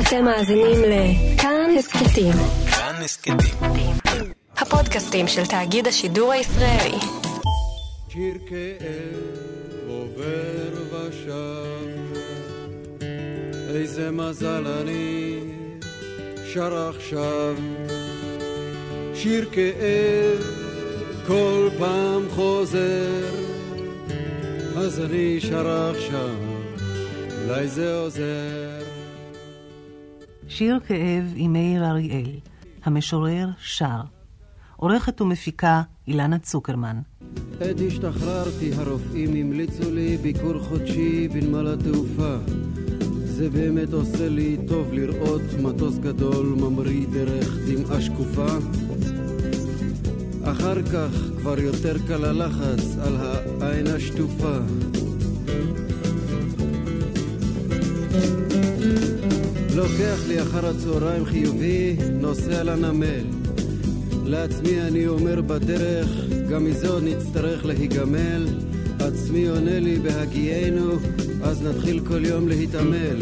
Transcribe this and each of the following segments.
אתם מאזינים לכאן הסכתים. כאן הסכתים. הפודקאסטים של תאגיד השידור הישראלי. שיר כאב עובר ושב, איזה מזל אני שר עכשיו. שיר כאב כל פעם חוזר, אז אני שר עכשיו, אולי זה עוזר. שיר כאב עם מאיר אריאל, המשורר שר. עורכת ומפיקה אילנה צוקרמן. עת השתחררתי, הרופאים המליצו לי ביקור חודשי בנמל התעופה. זה באמת עושה לי טוב לראות מטוס גדול ממריא דרך דמעה שקופה. אחר כך כבר יותר קל הלחץ על העין השטופה. לוקח לי אחר הצהריים חיובי, נוסע לנמל. לעצמי אני אומר בדרך, גם מזה עוד נצטרך להיגמל. עצמי עונה לי בהגיינו, אז נתחיל כל יום להתעמל.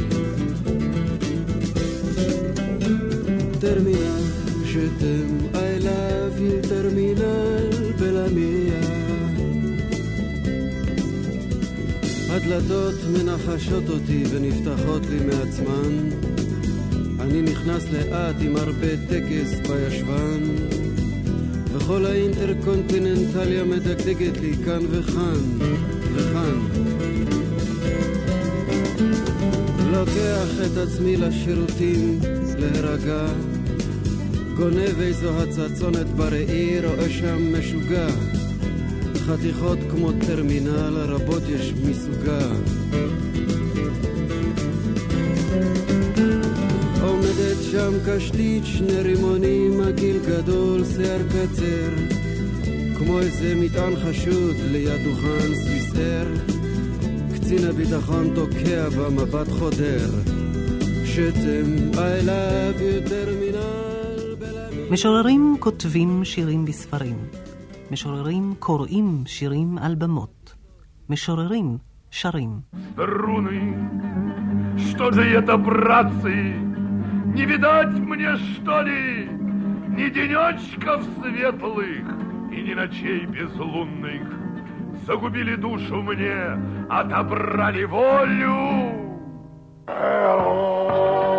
טרמינל שתם, I love you, טרמינל בלמיה. הדלתות מנחשות אותי ונפתחות לי מעצמן. אני נכנס לאט עם הרבה טקס בישבן, וכל האינטרקונטיננטליה מדגדגת לי כאן וכאן, וכאן. לוקח את עצמי לשירותים להירגע, גונב איזו הצצונת בראי, רואה שם משוגע. חתיכות כמו טרמינל, רבות יש מסוגה. שם קשתית, שני רימונים, עגיל גדול, שיער קצר. כמו איזה מטען חשוד ליד דוכן סוויסר. קצין הביטחון תוקע במבט חודר. שתם, I love you טרמינל בלמי... משוררים כותבים שירים בספרים. משוררים קוראים שירים על במות. משוררים שרים. струны. Что же это, братцы? Не видать мне, что ли, ни денечков светлых и ни ночей безлунных? Загубили душу мне, отобрали волю. Pauvre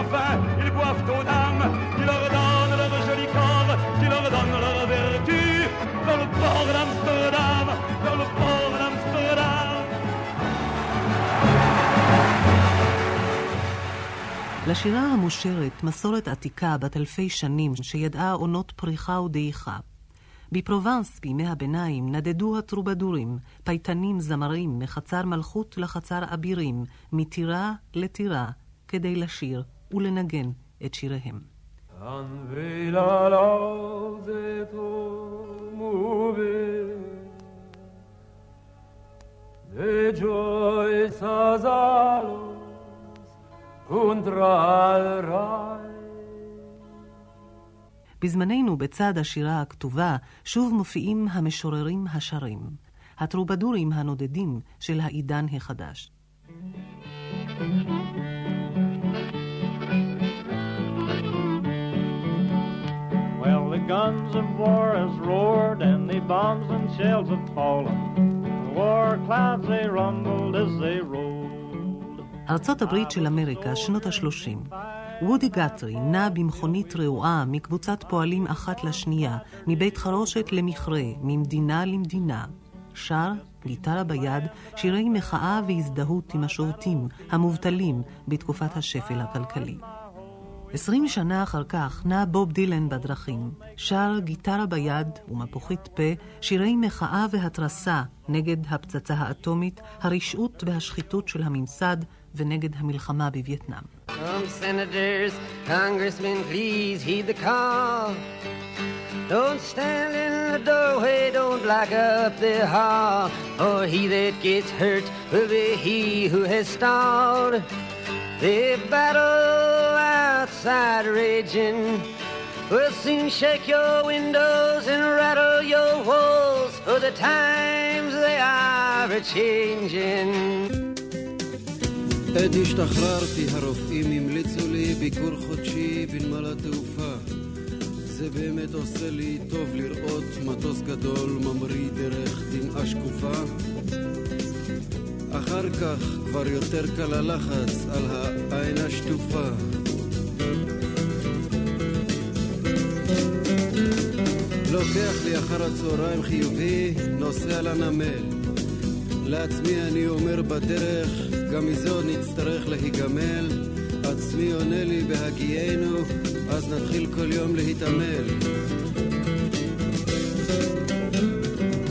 Enfin, ils boivent aux dames qui leur donnent leur joli corps, qui leur donnent leur vertu. Dans le port d'Amsterdam, dans le port d'Amsterdam. לשירה המושרת מסורת עתיקה בת אלפי שנים שידעה עונות פריחה ודעיכה. בפרובנס בימי הביניים נדדו הטרובדורים, פייטנים זמרים, מחצר מלכות לחצר אבירים, מטירה לטירה, כדי לשיר ולנגן את שיריהם. Contra al rai בזמננו, בצד השירה הכתובה, שוב מופיעים המשוררים השרים, הטרובדורים הנודדים של העידן החדש. Well, the guns of war has roared and the bombs and shells have fallen. The war clouds they rumbled as they rolled. ארצות הברית של אמריקה, שנות ה-30. וודי גתרי נע במכונית רעועה מקבוצת פועלים אחת לשנייה, מבית חרושת למכרה, ממדינה למדינה. שר גיטרה ביד, שירי מחאה והזדהות עם השובתים, המובטלים, בתקופת השפל הכלכלי. עשרים שנה אחר כך נע בוב דילן בדרכים, שר גיטרה ביד ומפוחית פה, שירי מחאה והתרסה נגד הפצצה האטומית, הרשעות והשחיתות של הממסד ונגד המלחמה בווייטנאם. The battle outside raging. Will soon shake your windows and rattle your walls, for the times they are a changing. עת השתחררתי הרופאים המליצו לי ביקור חודשי בנמל התעופה. זה באמת עושה לי טוב לראות מטוס גדול ממריא דרך דמעה שקופה. אחר כך כבר יותר קל הלחץ על העין השטופה לוקח לי אחר הצהריים חיובי, נוסע לנמל לעצמי אני אומר בדרך, גם מזו נצטרך להיגמל. עצמי עונה לי בהגיינו, אז נתחיל כל יום להתעמל.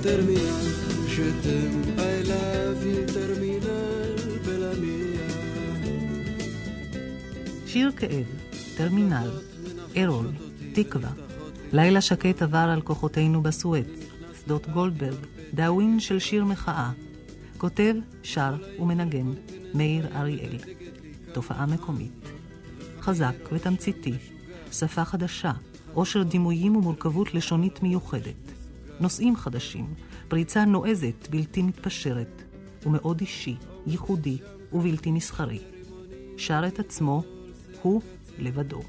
טרמינל שתם, I love you, טרמינל שיר כאב, טרמינל, ארול, תקווה. לילה שקט עבר על כוחותינו בסואץ, שדות גולדברג, דאווין של שיר מחאה. כותב, שר ומנגן, מאיר אריאל. תופעה מקומית. חזק ותמציתי, שפה חדשה, עושר דימויים ומורכבות לשונית מיוחדת. נושאים חדשים, פריצה נועזת, בלתי מתפשרת, ומאוד אישי, ייחודי ובלתי מסחרי. שר את עצמו, הוא לבדו.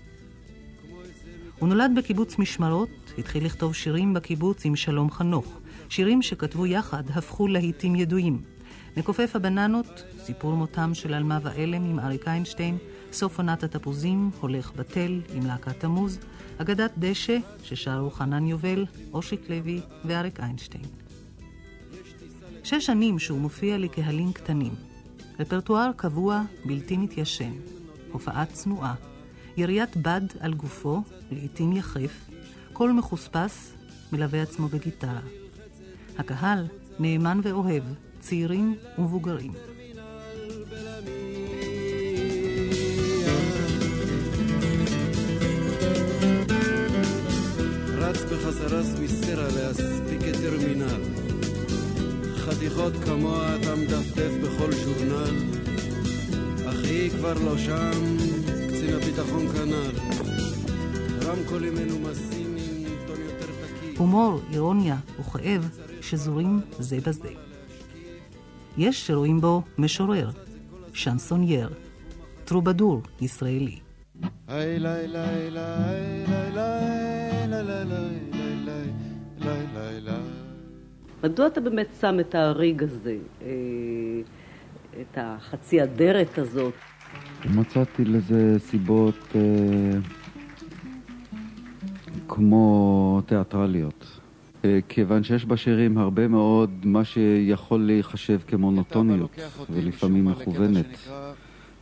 הוא נולד בקיבוץ משמרות, התחיל לכתוב שירים בקיבוץ עם שלום חנוך. שירים שכתבו יחד הפכו להיטים ידועים. מכופף הבננות, סיפור מותם של עלמה ואלם עם אריק איינשטיין, סוף עונת התפוזים, הולך בתל עם להקת תמוז, אגדת דשא, ששרו חנן יובל, אושיק לוי ואריק איינשטיין. שש שנים שהוא מופיע לקהלים קטנים. רפרטואר קבוע, בלתי מתיישן. הופעה צנועה. יריית בד על גופו, לעתים יחף. קול מחוספס, מלווה עצמו בגיטרה. הקהל נאמן ואוהב, צעירים ומבוגרים. רץ בחזרס מסרה להספיק את טרמינל. חתיכות כמוה אתה מדפדף בכל ז'ורנל. אך היא כבר לא שם, קצין הביטחון כנ"ל. רמקולים מנומסים עם טון יותר תקיף. הומור, אירוניה וכאב שזורים זה בזה. יש שרואים בו משורר, שנסונייר, טרובדור ישראלי. היי ליי ליי ליי ליי ליי ליי ליי ליי ליי ליי ליי מדוע אתה באמת שם את הריג הזה, אה, את החצי אדרת הזאת? מצאתי לזה סיבות אה, כמו תיאטרליות. אה, כיוון שיש בשירים הרבה מאוד מה שיכול להיחשב כמונוטוניות, ולפעמים מכוונת.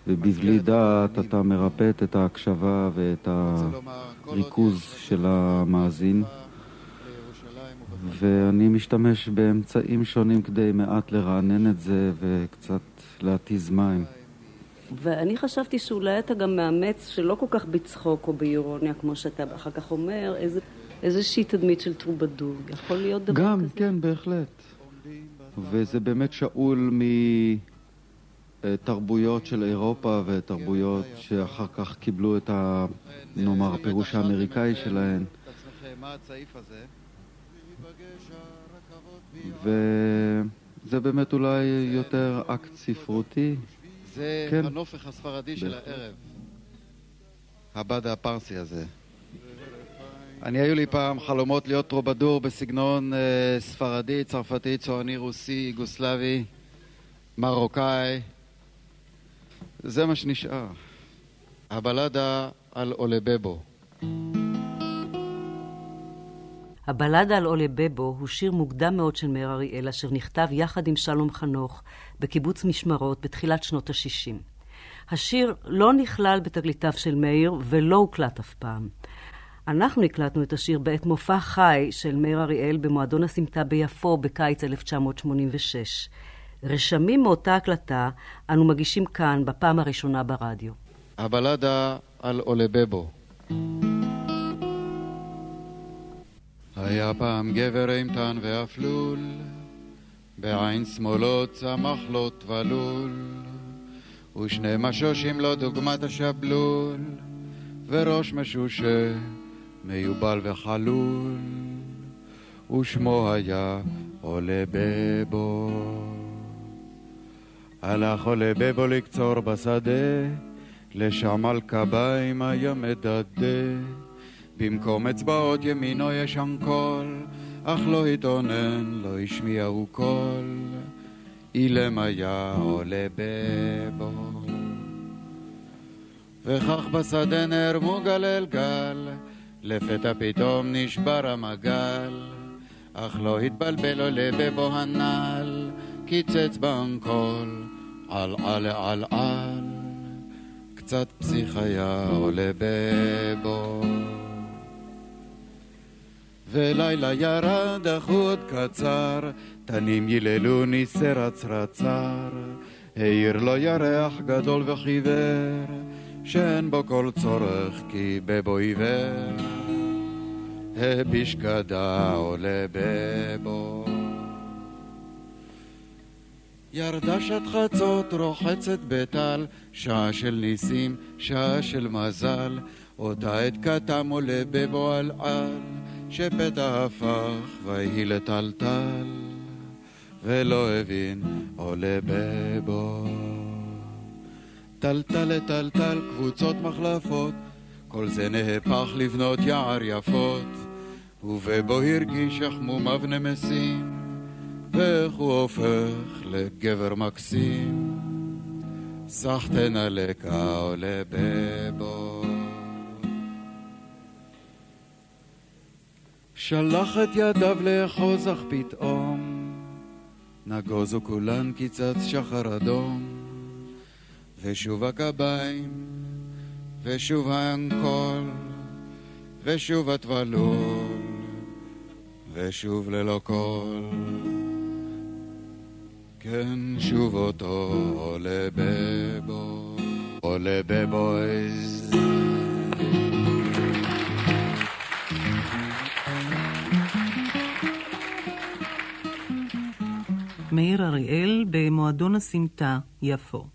ובבלי דעת אתה מרפט את ההקשבה ואת הריכוז של המאזין. ואני משתמש באמצעים שונים כדי מעט לרענן את זה וקצת להתיז מים. ואני חשבתי שאולי אתה גם מאמץ, שלא כל כך בצחוק או באירוניה, כמו שאתה אחר כך אומר, איזה, איזושהי תדמית של טרובדור. יכול להיות דבר גם, כזה? כן, בהחלט. וזה באמת שאול מתרבויות של אירופה ותרבויות שאחר כך קיבלו את ה... נאמר, הפירוש האמריקאי שלהן. וזה באמת אולי יותר אקט ספרותי. זה כן. הנופך הספרדי של. הערב. הבד הפרסי הזה. אני, היו לי פעם חלומות להיות טרובדור בסגנון אה, ספרדי, צרפתי, צועני, רוסי, יוגוסלבי, מרוקאי. זה מה שנשאר. הבלדה על אולבבו. הבלדה על עולה בבו הוא שיר מוקדם מאוד של מאיר אריאל, אשר נכתב יחד עם שלום חנוך בקיבוץ משמרות בתחילת שנות ה-60. השיר לא נכלל בתגליתיו של מאיר ולא הוקלט אף פעם. אנחנו הקלטנו את השיר בעת מופע חי של מאיר אריאל במועדון הסמטה ביפו בקיץ 1986. רשמים מאותה הקלטה אנו מגישים כאן בפעם הראשונה ברדיו. הבלדה על עולה בבו היה פעם גבר אימתן ואפלול, בעין שמאלו צמח לו טבלול, ושני משושים לו דוגמת השבלול, וראש משושה מיובל וחלול, ושמו היה עולה בבו. הלך עולה בבו לקצור בשדה, לשם על קביים היה מדדה. במקום אצבעות ימינו יש אנקול, אך לא התאונן, לא השמיעו קול, אילם היה עולה בבו. וכך בשדה נערמו גל אל גל, לפתע פתאום נשבר המגל, אך לא התבלבל עולה בבו הנעל, קיצץ באנקול, על על על על, קצת פסיך היה עולה בבו. ולילה ירד עוד קצר, תנים ייללו ניסי רצרצר, העיר לו ירח גדול וחיוור, שאין בו כל צורך כי בבו עיוור. הביש גדה עולה בבו. ירדה שעת חצות רוחצת בטל, שעה של ניסים, שעה של מזל, אותה עת קטם עולה בבו על על. שפתע הפך ויהי לטלטל, ולא הבין עולה בבו. טלטל לטלטל קבוצות מחלפות, כל זה נהפך לבנות יער יפות, ובבו הרגיש יחמומיו נמסים, ואיך הוא הופך לגבר מקסים. סחטן הלקה עולה בבו. שלח את ידיו לאחוז אך פתאום. נגוזו כולן כי צץ שחר אדום. ושוב הקביים ושוב האנקול ושוב הטבלול ושוב ללא קול. כן שוב אותו עולה בבו עולה בבויז מאיר אריאל במועדון הסמטה, יפו.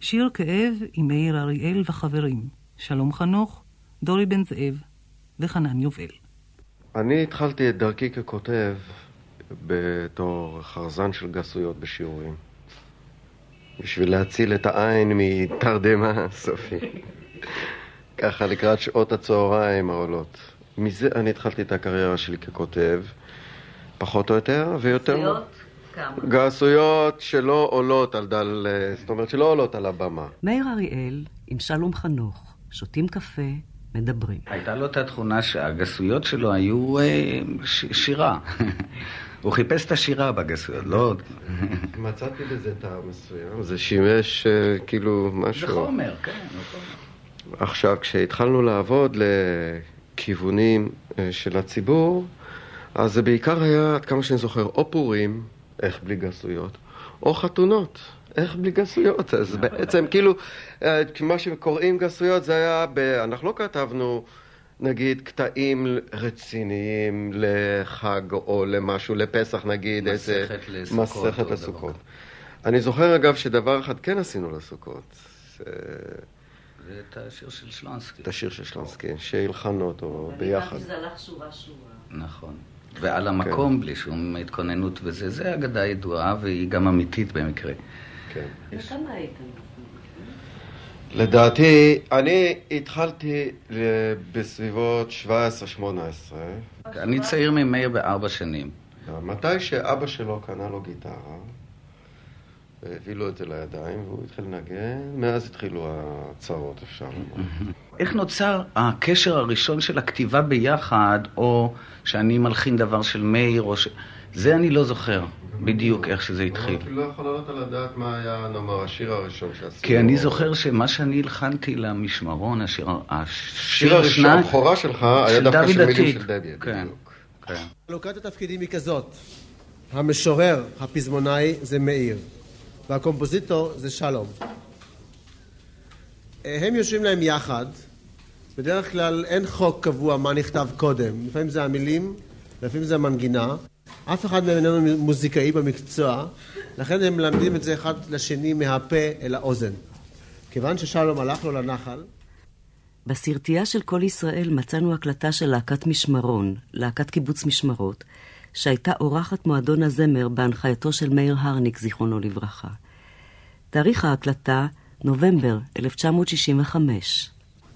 שיר כאב עם מאיר אריאל וחברים, שלום חנוך, דורי בן זאב וחנן יובל. אני התחלתי את דרכי ככותב בתור חרזן של גסויות בשיעורים. בשביל להציל את העין מתרדמה סופי. ככה לקראת שעות הצהריים העולות. מזה אני התחלתי את הקריירה שלי ככותב. פחות או יותר, ויותר... גסויות? כמה? גסויות שלא עולות על דל... זאת אומרת, שלא עולות על הבמה. מאיר אריאל עם שלום חנוך, שותים קפה, מדברים. הייתה לו את התכונה שהגסויות שלו היו אה, ש- שירה. הוא חיפש את השירה בגסויות, לא... מצאתי בזה טעם מסוים, זה שימש אה, כאילו משהו... זה חומר, כן. עכשיו, כשהתחלנו לעבוד לכיוונים אה, של הציבור, אז זה בעיקר היה, עד כמה שאני זוכר, או פורים, איך בלי גסויות, או חתונות, איך בלי גסויות. אז בעצם, כאילו, אה, מה שקוראים גסויות זה היה, ב... אנחנו לא כתבנו, נגיד, קטעים רציניים לחג או למשהו, לפסח נגיד, איזה... מסכת לסוכות מסכת לסוכות. אני זוכר, אגב, שדבר אחד כן עשינו לסוכות. ש- ואת השיר של שלונסקי. את השיר של שלונסקי, שהלחנו אותו ביחד. זה הלך שורה שורה. נכון. ועל המקום, בלי שום התכוננות וזה, זה אגדה ידועה והיא גם אמיתית במקרה. כן. וכמה היית? לדעתי, אני התחלתי אה, בסביבות 17-18, אני צעיר ממאיר בארבע שנים. מתי שאבא שלו קנה לו גיטרה, והביא לו את זה לידיים, והוא התחיל לנגן, מאז התחילו הצרות, אפשר לומר. איך נוצר הקשר הראשון של הכתיבה ביחד, או שאני מלחין דבר של מאיר, או ש... זה אני לא זוכר בדיוק איך שזה התחיל. אני לא יכול לעלות על הדעת מה היה, נאמר, השיר הראשון שעשינו. כי אני זוכר שמה שאני הלחנתי למשמרון, השיר, השיר הראשון, הבכורה שלך, היה דווקא של מילים של דבי. כן, כן. חלוקת התפקידים היא כזאת, המשורר, הפזמונאי, זה מאיר, והקומפוזיטור זה שלום. הם יושבים להם יחד, בדרך כלל אין חוק קבוע מה נכתב קודם, לפעמים זה המילים, לפעמים זה המנגינה, אף אחד מהם איננו מוזיקאי במקצוע, לכן הם מלמדים את זה אחד לשני מהפה אל האוזן. כיוון ששלום הלך לו לנחל, בסרטייה של כל ישראל מצאנו הקלטה של להקת משמרון, להקת קיבוץ משמרות, שהייתה אורחת מועדון הזמר בהנחייתו של מאיר הרניק, זיכרונו לברכה. תאריך ההקלטה, נובמבר 1965.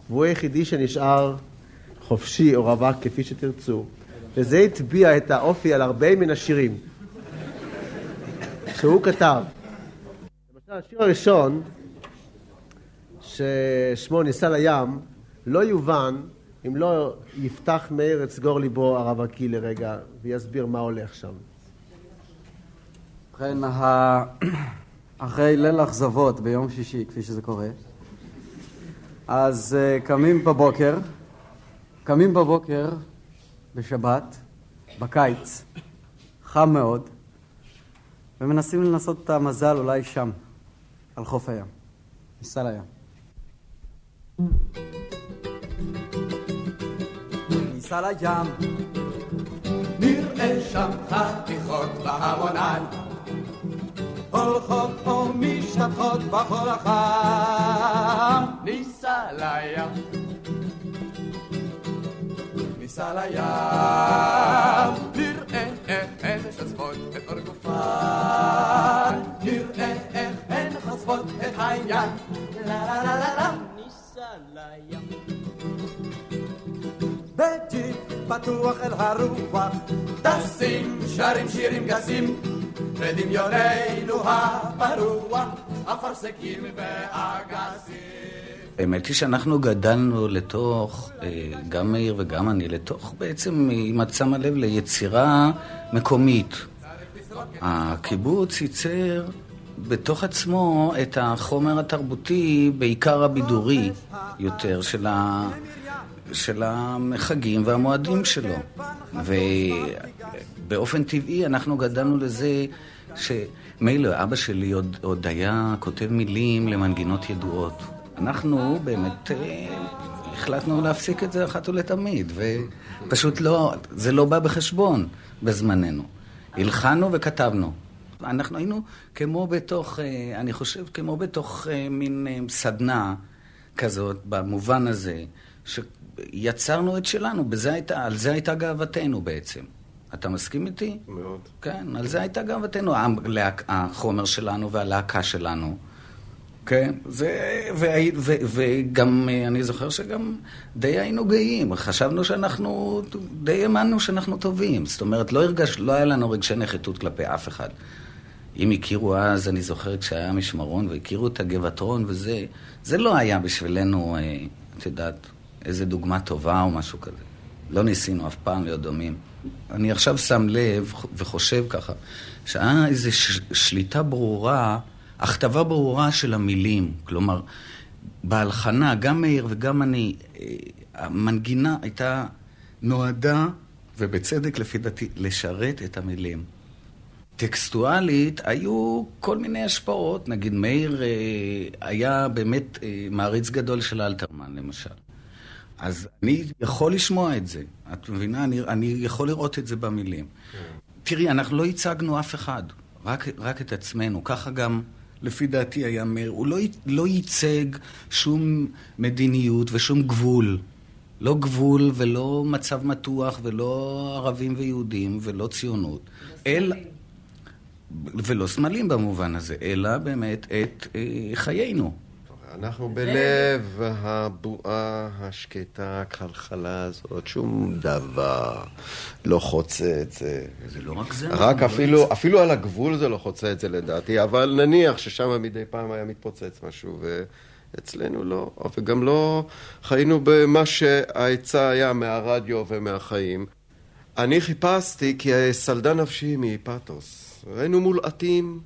והוא היחידי שנשאר חופשי או רווק, כפי שתרצו, וזה הטביע את האופי על הרבה מן השירים שהוא כתב. למשל, השיר הראשון, ששמו ניסה לים, לא יובן אם לא יפתח מאיר את סגור ליבו הרווקי לרגע ויסביר מה הולך שם. ובכן, אחרי ליל אכזבות ביום שישי, כפי שזה קורה, אז uh, קמים בבוקר, קמים בבוקר בשבת, בקיץ, חם מאוד, ומנסים לנסות את המזל אולי שם, על חוף הים, ניסה לים. ניסה לים, נראה שם חתיכות בהמונן, הולכות או משתפכות בחול החם, ניסה לים. ניסה לים, נראה איך הן משזפות את אור גופן, נראה איך הן חושפות את העניין, לה לה לה לה לה, ניסה לים. בג'יפ פתוח אל הרוח, טסים, שרים שירים גסים, ודמיוננו הפרוע, אפרסקים ואגסים. האמת היא שאנחנו גדלנו לתוך, אה, גם מאיר וגם אני, לתוך בעצם, אם את שמה לב, ליצירה מקומית. הקיבוץ ייצר בתוך עצמו את החומר התרבותי, בעיקר הבידורי יותר, של, ה, של החגים והמועדים שלו. ובאופן טבעי אנחנו גדלנו לזה שמילא אבא שלי עוד, עוד היה כותב מילים למנגינות ידועות. אנחנו באמת אה, החלטנו להפסיק את זה אחת ולתמיד, ופשוט לא, זה לא בא בחשבון בזמננו. הלחנו וכתבנו. אנחנו היינו כמו בתוך, אה, אני חושב, כמו בתוך אה, מין סדנה כזאת, במובן הזה, שיצרנו את שלנו, בזה הייתה, על זה הייתה גאוותנו בעצם. אתה מסכים איתי? מאוד. כן, על זה הייתה גאוותנו, החומר שלנו והלהקה שלנו. כן, זה, ו, ו, וגם, אני זוכר שגם די היינו גאים, חשבנו שאנחנו, די האמנו שאנחנו טובים. זאת אומרת, לא הרגש, לא היה לנו רגשי נחיתות כלפי אף אחד. אם הכירו אז, אני זוכר כשהיה משמרון והכירו את הגבעתרון וזה, זה לא היה בשבילנו, אה, את יודעת, איזה דוגמה טובה או משהו כזה. לא ניסינו אף פעם להיות דומים. אני עכשיו שם לב וחושב ככה, שהיה איזו שליטה ברורה הכתבה ברורה של המילים, כלומר, בהלחנה, גם מאיר וגם אני, אה, המנגינה הייתה, נועדה, ובצדק לפי דעתי, לשרת את המילים. טקסטואלית היו כל מיני השפעות, נגיד מאיר אה, היה באמת אה, מעריץ גדול של אלתרמן למשל. אז אני יכול לשמוע את זה, את מבינה? אני, אני יכול לראות את זה במילים. תראי, אנחנו לא הצגנו אף אחד, רק, רק את עצמנו. ככה גם לפי דעתי היה מאיר, הוא לא, לא ייצג שום מדיניות ושום גבול. לא גבול ולא מצב מתוח ולא ערבים ויהודים ולא ציונות. אלא... ולא סמלים במובן הזה, אלא באמת את אה, חיינו. אנחנו בלב הבועה השקטה, הכלכלה הזאת, שום דבר לא חוצה את זה. זה לא רק זה. רק אפילו, אפילו על הגבול זה לא חוצה את זה לדעתי, אבל נניח ששם מדי פעם היה מתפוצץ משהו, אצלנו לא, וגם לא חיינו במה שההיצע היה מהרדיו ומהחיים. אני חיפשתי כי סלדה נפשי מפתוס. היינו מולעטים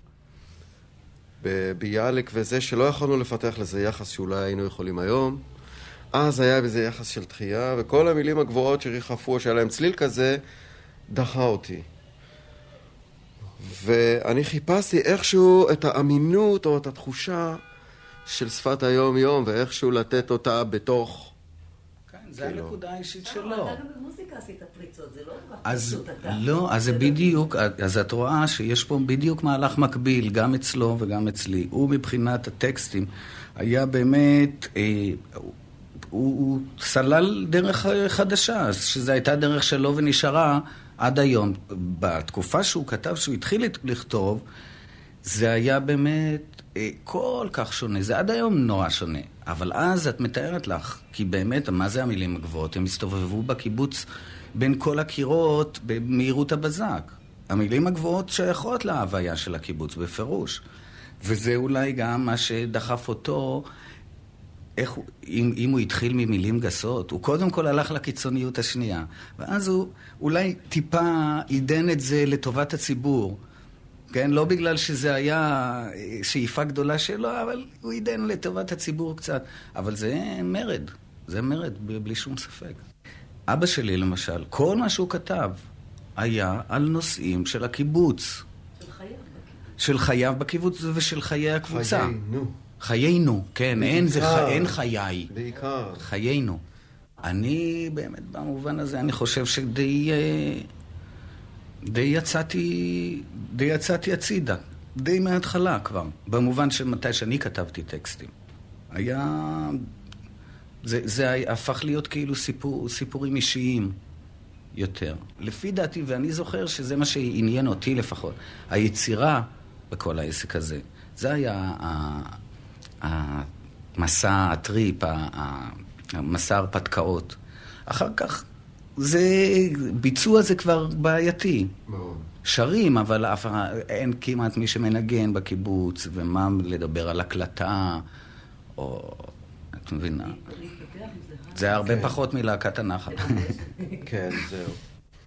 בביאליק וזה, שלא יכולנו לפתח לזה יחס שאולי היינו יכולים היום. אז היה בזה יחס של דחייה, וכל המילים הגבוהות שריחפו, שהיה להם צליל כזה, דחה אותי. ואני חיפשתי איכשהו את האמינות או את התחושה של שפת היום-יום, ואיכשהו לתת אותה בתוך... כן, זה כאילו... הנקודה האישית שלו. אתה גם במוזיקה עשית פריצות, זה לא רק אז לא, אז זה בדיוק, אז את רואה שיש פה בדיוק מהלך מקביל, גם אצלו וגם אצלי. הוא מבחינת הטקסטים היה באמת... אה, הוא, הוא סלל דרך חדשה, שזו הייתה דרך שלו ונשארה עד היום. בתקופה שהוא כתב, שהוא התחיל לכתוב, זה היה באמת כל כך שונה. זה עד היום נורא שונה. אבל אז את מתארת לך, כי באמת, מה זה המילים הגבוהות? הם הסתובבו בקיבוץ בין כל הקירות במהירות הבזק. המילים הגבוהות שייכות להוויה של הקיבוץ, בפירוש. וזה אולי גם מה שדחף אותו איך הוא, אם, אם הוא התחיל ממילים גסות, הוא קודם כל הלך לקיצוניות השנייה, ואז הוא אולי טיפה עידן את זה לטובת הציבור. כן? לא בגלל שזה היה אה, שאיפה גדולה שלו, אבל הוא עידן לטובת הציבור קצת. אבל זה מרד, זה מרד, בלי שום ספק. אבא שלי, למשל, כל מה שהוא כתב היה על נושאים של הקיבוץ. של חייו בקיבוץ. של חייו בקיבוץ ושל חיי הקבוצה. חיינו. חיינו, כן, אין, זה, אין חיי. בעיקר. חיינו. אני באמת במובן הזה, אני חושב שדי אה, די יצאתי, די יצאתי הצידה, די מההתחלה כבר, במובן שמתי שאני כתבתי טקסטים. היה... זה, זה הפך להיות כאילו סיפור, סיפורים אישיים יותר. לפי דעתי, ואני זוכר שזה מה שעניין אותי לפחות, היצירה בכל העסק הזה. זה היה המסע הטריפ, המסע ההרפתקאות. אחר כך, זה, ביצוע זה כבר בעייתי. מאוד. שרים, אבל אף, אין כמעט מי שמנגן בקיבוץ, ומה לדבר על הקלטה, או... את מבינה? זה הרבה כן. פחות מלהקת הנחל. כן, זהו.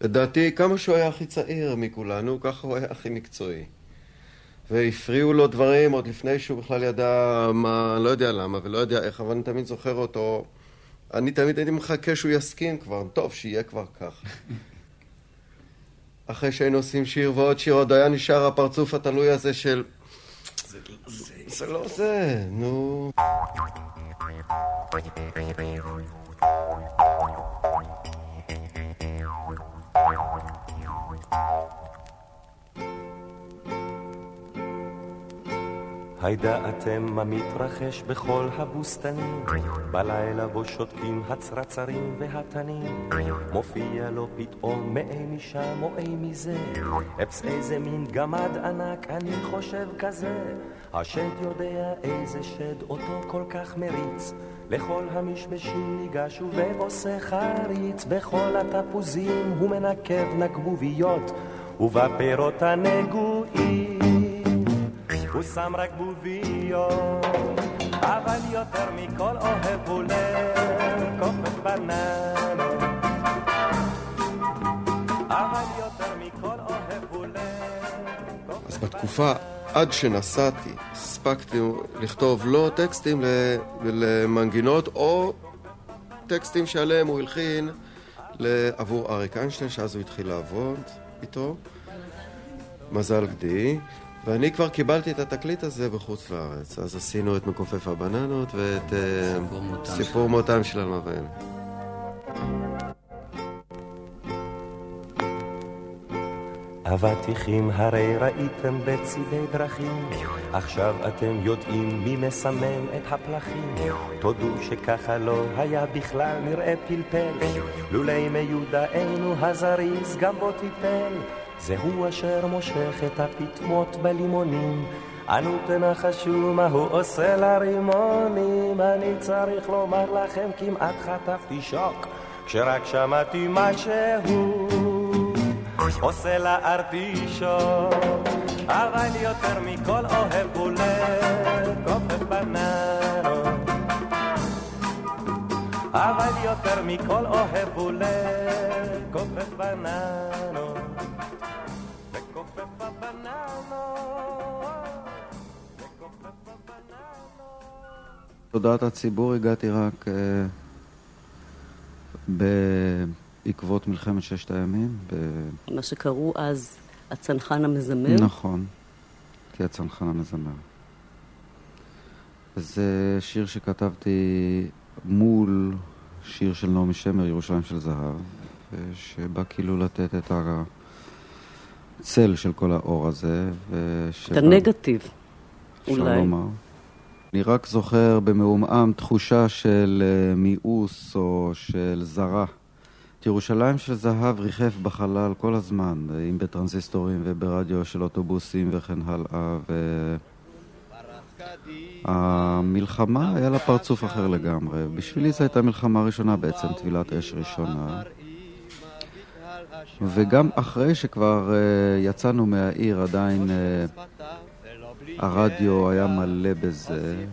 לדעתי, כמה שהוא היה הכי צעיר מכולנו, ככה הוא היה הכי מקצועי. והפריעו לו דברים עוד לפני שהוא בכלל ידע מה, לא יודע למה ולא יודע איך, אבל אני תמיד זוכר אותו. אני תמיד הייתי מחכה שהוא יסכים כבר, טוב, שיהיה כבר כך. אחרי שהיינו עושים שיר ועוד שיר, עוד היה נשאר הפרצוף התלוי הזה של... זה, זה, זה לא זה, נו. הידעתם מה מתרחש בכל הבוסתנים? בלילה בו שותקים הצרצרים והתנים. מופיע לו פתאום מאי משם או אי מזה. אפס איזה מין גמד ענק אני חושב כזה. השד יודע איזה שד אותו כל כך מריץ. לכל המשמשים ניגש ובעושה חריץ. בכל התפוזים הוא מנקב נקבוביות ובפירות הנגועים הוא שם רק בוביות, אבל יותר מכל אוהב הוא לקופת בננות. אז בתקופה עד שנסעתי, הספקתי לכתוב לא טקסטים למנגינות או טקסטים שעליהם הוא הלחין עבור אריק איינשטיין, שאז הוא התחיל לעבוד איתו. מזל גדי. ואני כבר קיבלתי את התקליט הזה בחוץ לארץ, אז עשינו את מכופף הבננות ואת אה, סיפור מותם של ואלה. אבטיחים הרי ראיתם בצידי דרכים, עכשיו אתם יודעים מי מסמל את הפלחים. תודו שככה לא היה בכלל נראה פלפל, לולי מיודענו הזריז גם בו טיפל. זה הוא אשר מושך את הפטמות בלימונים. אנו תנחשו מה הוא עושה לרימונים. אני צריך לומר לכם, כמעט חטפתי שוק, כשרק שמעתי מה שהוא עושה לארטישוק. אבל יותר מכל אוהב הוא לקופף בננות. אבל יותר מכל אוהב הוא לכופף בננות, תודעת הציבור הגעתי רק uh, בעקבות מלחמת ששת הימים. ב... מה שקראו אז הצנחן המזמר. נכון, כהצנחן המזמר. זה שיר שכתבתי מול שיר של נעמי שמר, ירושלים של זהב, שבא כאילו לתת את הצל של כל האור הזה. את הנגטיב, אולי. אפשר לומר. אני רק זוכר במעומעם תחושה של אה, מיאוס או של זרה. את ירושלים של זהב ריחף בחלל כל הזמן, אם בטרנזיסטורים וברדיו של אוטובוסים וכן הלאה, והמלחמה היה לה פרצוף אחר לגמרי. בשבילי זו הייתה מלחמה ראשונה בעצם, טבילת אש ראשונה. וגם אחרי שכבר uh, יצאנו מהעיר עדיין uh, הרדיו היה מלא בזה,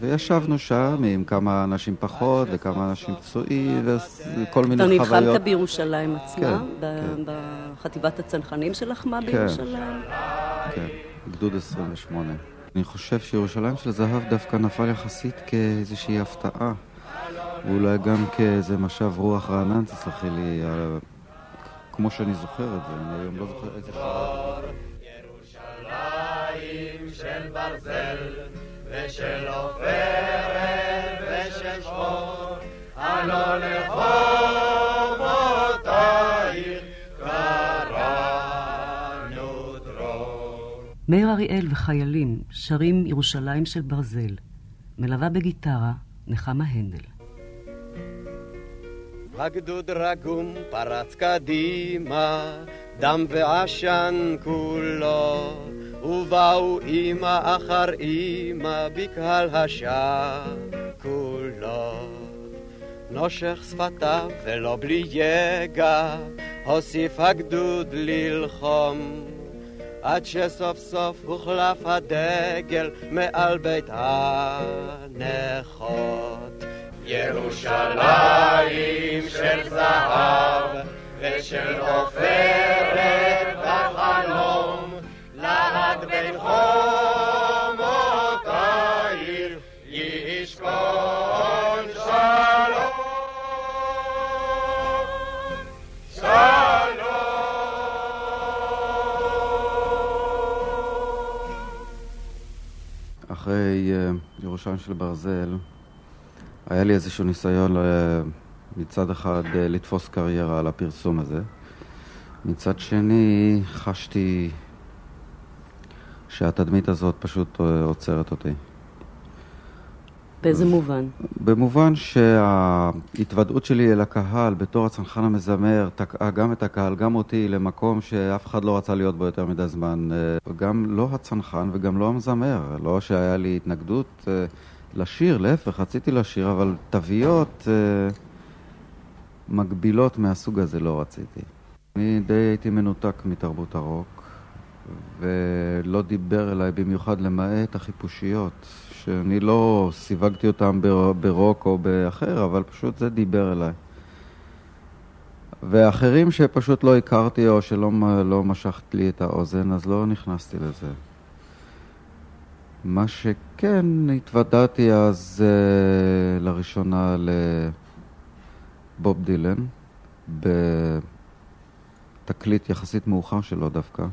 וישבנו שם עם כמה אנשים פחות וכמה אנשים פצועים וכל מיני חוויות. אתה נלחמת בירושלים עצמה? כן, בחטיבת הצנחנים שלחמה כן. בירושלים? כן, גדוד 28. אני חושב שירושלים של זהב דווקא נפל יחסית כאיזושהי הפתעה. ואולי גם כאיזה משב רוח רענן, תסלחי לי, כמו שאני זוכר את זה, אני היום לא זוכר איזה שעה. של ברזל ושל עופרת ושל שחור, הלא לחומותייך קראנו דרור. מאיר אריאל וחיילים שרים ירושלים של ברזל. מלווה בגיטרה נחמה הנדל. הגדוד רגום פרץ קדימה, דם ועשן כולו. ובאו אמא אחר אמא בקהל כולו. נושך שפתיו ולא בלי יגע, הוסיף הגדוד ללחום. עד שסוף סוף הוחלף הדגל מעל בית הנכות. ירושלים של זהב ושל עופרת אחרי uh, ירושלים של ברזל, היה לי איזשהו ניסיון uh, מצד אחד uh, לתפוס קריירה על הפרסום הזה. מצד שני, חשתי שהתדמית הזאת פשוט אה, עוצרת אותי. באיזה מובן? במובן שההתוודעות שלי אל הקהל בתור הצנחן המזמר תקעה גם את הקהל, גם אותי, למקום שאף אחד לא רצה להיות בו יותר מדי זמן. אה, גם לא הצנחן וגם לא המזמר. לא שהיה לי התנגדות אה, לשיר, להפך, רציתי לשיר, אבל תוויות מגבילות מהסוג הזה לא רציתי. אני די הייתי מנותק מתרבות הרוק. ולא דיבר אליי במיוחד למעט החיפושיות, שאני לא סיווגתי אותם ברוק או באחר, אבל פשוט זה דיבר אליי. ואחרים שפשוט לא הכרתי או שלא לא משכת לי את האוזן, אז לא נכנסתי לזה. מה שכן, התוודעתי אז אה, לראשונה לבוב דילן, בתקליט יחסית מאוחר שלו דווקא.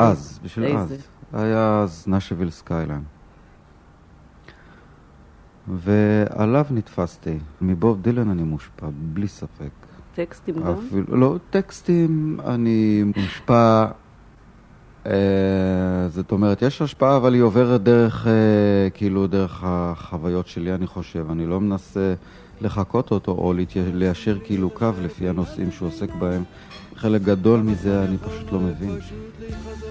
אז, בשביל אז. היה אז Nashville Skyline. ועליו נתפסתי. מבוב דילן אני מושפע, בלי ספק. טקסטים גם? אפילו, לא, טקסטים אני מושפע, אה, זאת אומרת, יש השפעה, אבל היא עוברת דרך, אה, כאילו, דרך החוויות שלי, אני חושב. אני לא מנסה לחקות אותו או ליישר כאילו קו לפי הנושאים שהוא עוסק בהם. חלק גדול מזה אני פשוט לא מבין.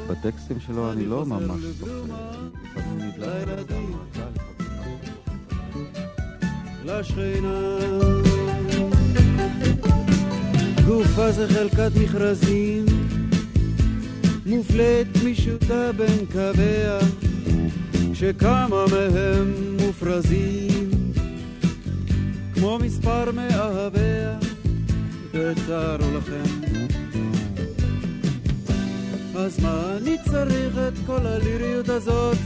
בטקסטים שלו אני לא ממש זוכר. גופה מופלית גמישותה בין קוויה שכמה מהם מופרזים כמו מספר מאהביה, ותארו לכם. אז מה אני צריך את כל הליריות הזאת,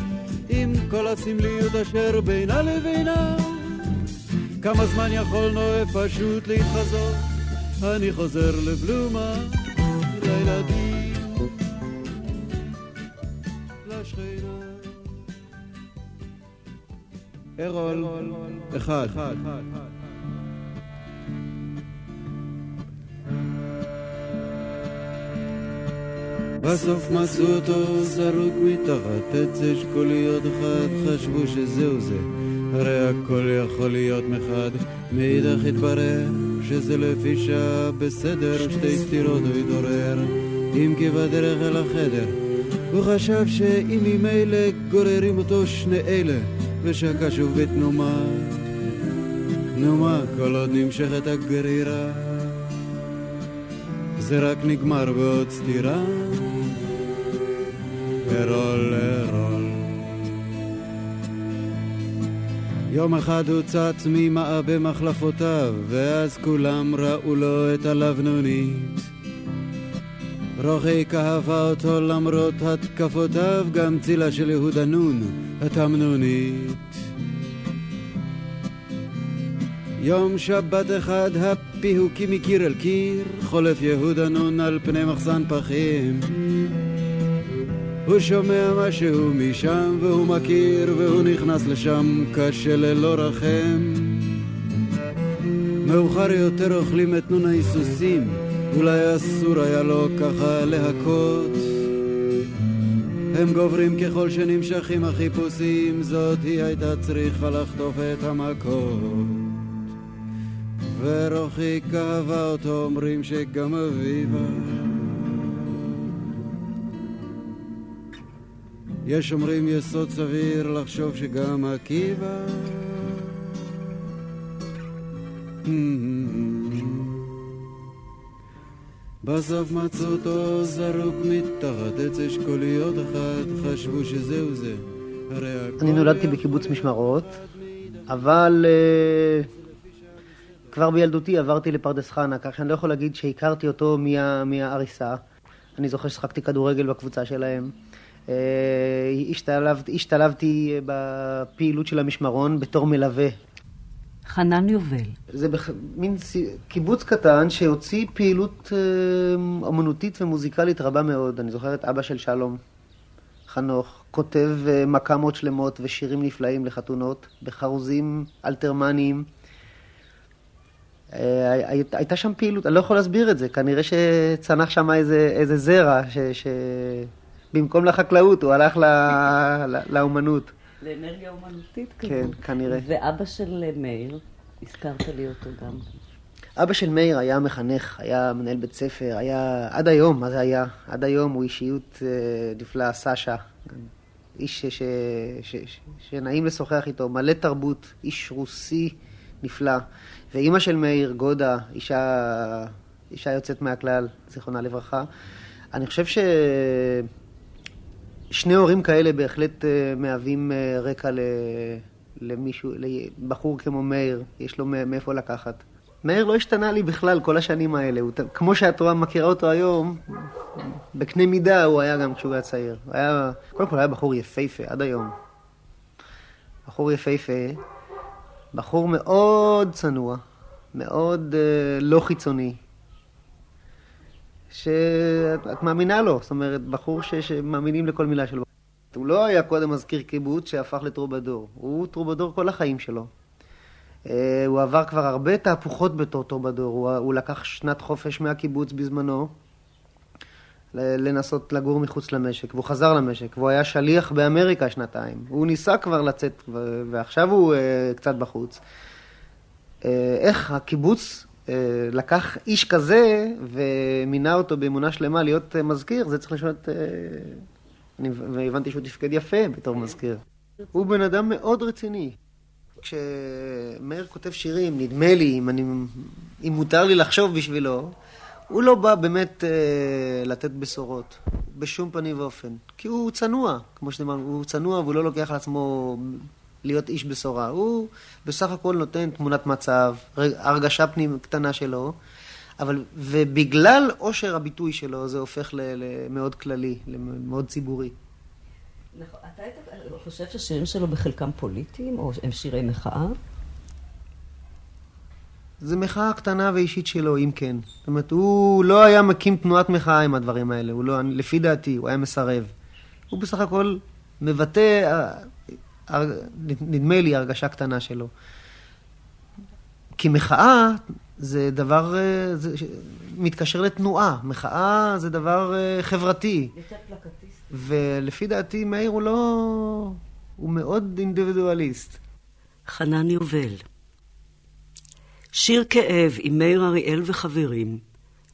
עם כל הסמליות אשר בינה לבינה? כמה זמן יכולנו פשוט להתחזות? אני חוזר לבלומה, לילדים, לשכינה. ארול, אחד. בסוף מצאו אותו זרוק מתחת עץ אשכוליות אחד, חשבו שזהו זה, הרי הכל יכול להיות מחד. מאידך התברר שזה לפי שעה בסדר, שתי סתירות הוא התעורר, אם כי בדרך אל החדר. הוא חשב שאם ממילא גוררים אותו שני אלה, ושקע שוב בתנומה. נו מה, כל עוד נמשכת הגרירה, זה רק נגמר בעוד סתירה. ארול, ארול. יום אחד הוא צץ ממעבה מחלפותיו, ואז כולם ראו לו את הלבנונית. רוחי אהבה אותו למרות התקפותיו, גם צילה של יהודה נון, התמנונית. יום שבת אחד הפיהוקים מקיר אל קיר, חולף יהודה נון על פני מחסן פחים. הוא שומע משהו משם והוא מכיר והוא נכנס לשם קשה ללא רחם. מאוחר יותר אוכלים את נון ההיסוסים אולי אסור היה לו ככה להכות. הם גוברים ככל שנמשכים החיפושים זאת היא הייתה צריכה לחטוף את המכות. ורוחי כאבה אותו אומרים שגם אביבה יש אומרים יסוד סביר לחשוב שגם עקיבא בסוף מצאו אותו זרוק מתחת עץ אשכוליות אחד, חשבו שזהו זה. אני נולדתי בקיבוץ משמרות, אבל uh, כבר בילדותי עברתי לפרדס חנה, כך שאני לא יכול להגיד שהכרתי אותו מה, מהעריסה. אני זוכר ששחקתי כדורגל בקבוצה שלהם. אה, השתלבתי, השתלבתי בפעילות של המשמרון בתור מלווה. חנן יובל. זה בח... מין קיבוץ קטן שהוציא פעילות אה, אמנותית ומוזיקלית רבה מאוד. אני זוכר את אבא של שלום, חנוך, כותב אה, מקמות שלמות ושירים נפלאים לחתונות, בחרוזים אלתרמניים. הייתה שם פעילות, אני לא יכול להסביר את זה, כנראה שצנח שם איזה, איזה זרע ש... ש... במקום לחקלאות, הוא הלך לאומנות. לאנרגיה אומנותית כזאת. כן, כנראה. ואבא של מאיר, הזכרת לי אותו גם. אבא של מאיר היה מחנך, היה מנהל בית ספר, היה, עד היום, מה זה היה? עד היום הוא אישיות אה, נפלאה, סשה. איש ש, ש, ש, ש, שנעים לשוחח איתו, מלא תרבות, איש רוסי נפלא. ואימא של מאיר, גודה, אישה, אישה יוצאת מהכלל, זיכרונה לברכה. אני חושב ש... שני הורים כאלה בהחלט uh, מהווים uh, רקע למישהו, לבחור כמו מאיר, יש לו מאיפה לקחת. מאיר לא השתנה לי בכלל כל השנים האלה, הוא, כמו שאת רואה, מכירה אותו היום, בקנה מידה הוא היה גם כשהוא היה צעיר. הוא היה, קודם כל היה בחור יפהפה עד היום. בחור יפהפה, בחור מאוד צנוע, מאוד uh, לא חיצוני, שאת מאמינה לו, זאת אומרת, בחור ש... שמאמינים לכל מילה שלו. הוא לא היה קודם מזכיר קיבוץ שהפך לטרובדור, הוא טרובדור כל החיים שלו. אה, הוא עבר כבר הרבה תהפוכות בתור טרובדור, הוא, הוא לקח שנת חופש מהקיבוץ בזמנו, לנסות לגור מחוץ למשק, והוא חזר למשק, והוא היה שליח באמריקה שנתיים. הוא ניסה כבר לצאת, ועכשיו הוא uh, קצת בחוץ. Uh, איך הקיבוץ אה, לקח איש כזה ומינה אותו באמונה שלמה להיות אה, מזכיר, זה צריך לשנות... אה, אני, שהוא תפקד יפה בתור מזכיר. הוא בן אדם מאוד רציני. כשמאיר כותב שירים, נדמה לי, אם, אני, אם מותר לי לחשוב בשבילו, הוא לא בא באמת אה, לתת בשורות, בשום פנים ואופן. כי הוא צנוע, כמו שאתם אמרנו, הוא צנוע והוא לא לוקח על עצמו להיות איש בשורה. הוא בסך הכל נותן תמונת מצב, הרגשה פנים קטנה שלו, אבל, ובגלל עושר הביטוי שלו זה הופך למאוד כללי, למאוד ציבורי. נכון. אתה חושב שהשירים שלו בחלקם פוליטיים, או הם שירי מחאה? זה מחאה קטנה ואישית שלו, אם כן. זאת אומרת, הוא לא היה מקים תנועת מחאה עם הדברים האלה, הוא לא, לפי דעתי, הוא היה מסרב. הוא בסך הכל מבטא, נדמה לי, הרגשה קטנה שלו. כי מחאה זה דבר, אה, זה מתקשר לתנועה. מחאה זה דבר אה, חברתי. יותר פלקטיסטי. ולפי דעתי, מאיר הוא לא... הוא מאוד אינדיבידואליסט. חנן יובל שיר כאב עם מאיר אריאל וחברים,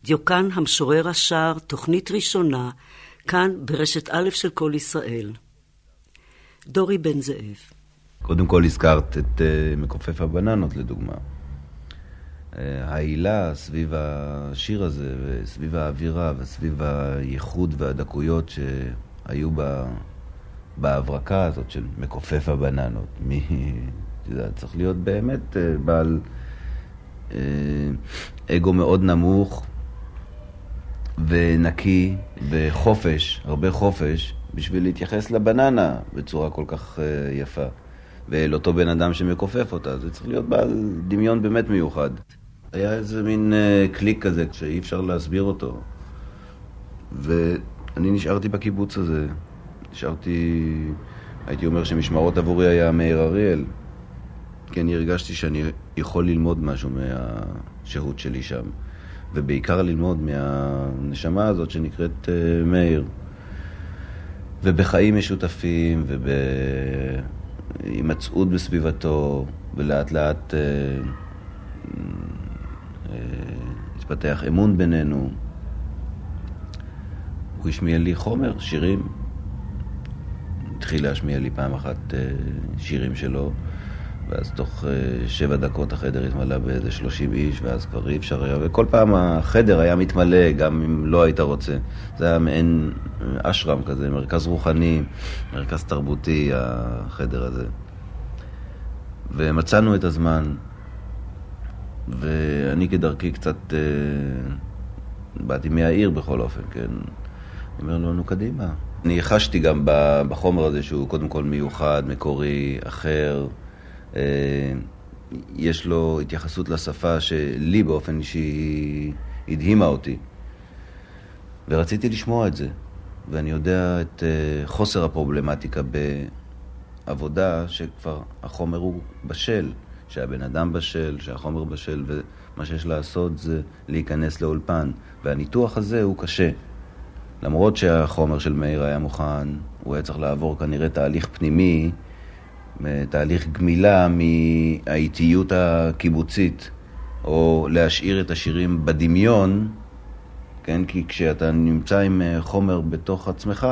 דיוקן המשורר השר, תוכנית ראשונה, כאן ברשת א' של כל ישראל. דורי בן זאב. קודם כל הזכרת את uh, מכופף הבננות לדוגמה. Uh, העילה סביב השיר הזה, וסביב האווירה, וסביב הייחוד והדקויות שהיו בה, בהברקה הזאת של מכופף הבננות. מי, יודע, צריך להיות באמת uh, בעל... אה, אגו מאוד נמוך ונקי וחופש, הרבה חופש, בשביל להתייחס לבננה בצורה כל כך אה, יפה. ואל אותו בן אדם שמכופף אותה, זה צריך להיות בעל דמיון באמת מיוחד. היה איזה מין אה, קליק כזה שאי אפשר להסביר אותו. ואני נשארתי בקיבוץ הזה. נשארתי, הייתי אומר שמשמרות עבורי היה מאיר אריאל. כי אני הרגשתי שאני יכול ללמוד משהו מהשהות שלי שם, ובעיקר ללמוד מהנשמה הזאת שנקראת uh, מאיר. ובחיים משותפים, ובהימצאות בסביבתו, ולאט לאט uh, uh, התפתח אמון בינינו. הוא השמיע לי חומר, שירים. התחיל להשמיע לי פעם אחת uh, שירים שלו. ואז תוך אה, שבע דקות החדר התמלא באיזה שלושים איש, ואז כבר אי אפשר היה, וכל פעם החדר היה מתמלא, גם אם לא היית רוצה. זה היה מעין אשרם כזה, מרכז רוחני, מרכז תרבותי, החדר הזה. ומצאנו את הזמן, ואני כדרכי קצת אה, באתי מהעיר בכל אופן, כן? אני אומר לו, נו קדימה. אני חשתי גם בחומר הזה שהוא קודם כל מיוחד, מקורי, אחר. אה, יש לו התייחסות לשפה שלי באופן אישי הדהימה אותי. ורציתי לשמוע את זה. ואני יודע את אה, חוסר הפרובלמטיקה בעבודה שכבר החומר הוא בשל, שהבן אדם בשל, שהחומר בשל, ומה שיש לעשות זה להיכנס לאולפן. והניתוח הזה הוא קשה. למרות שהחומר של מאיר היה מוכן, הוא היה צריך לעבור כנראה תהליך פנימי תהליך גמילה מהאיטיות הקיבוצית, או להשאיר את השירים בדמיון, כן? כי כשאתה נמצא עם אה, חומר בתוך עצמך,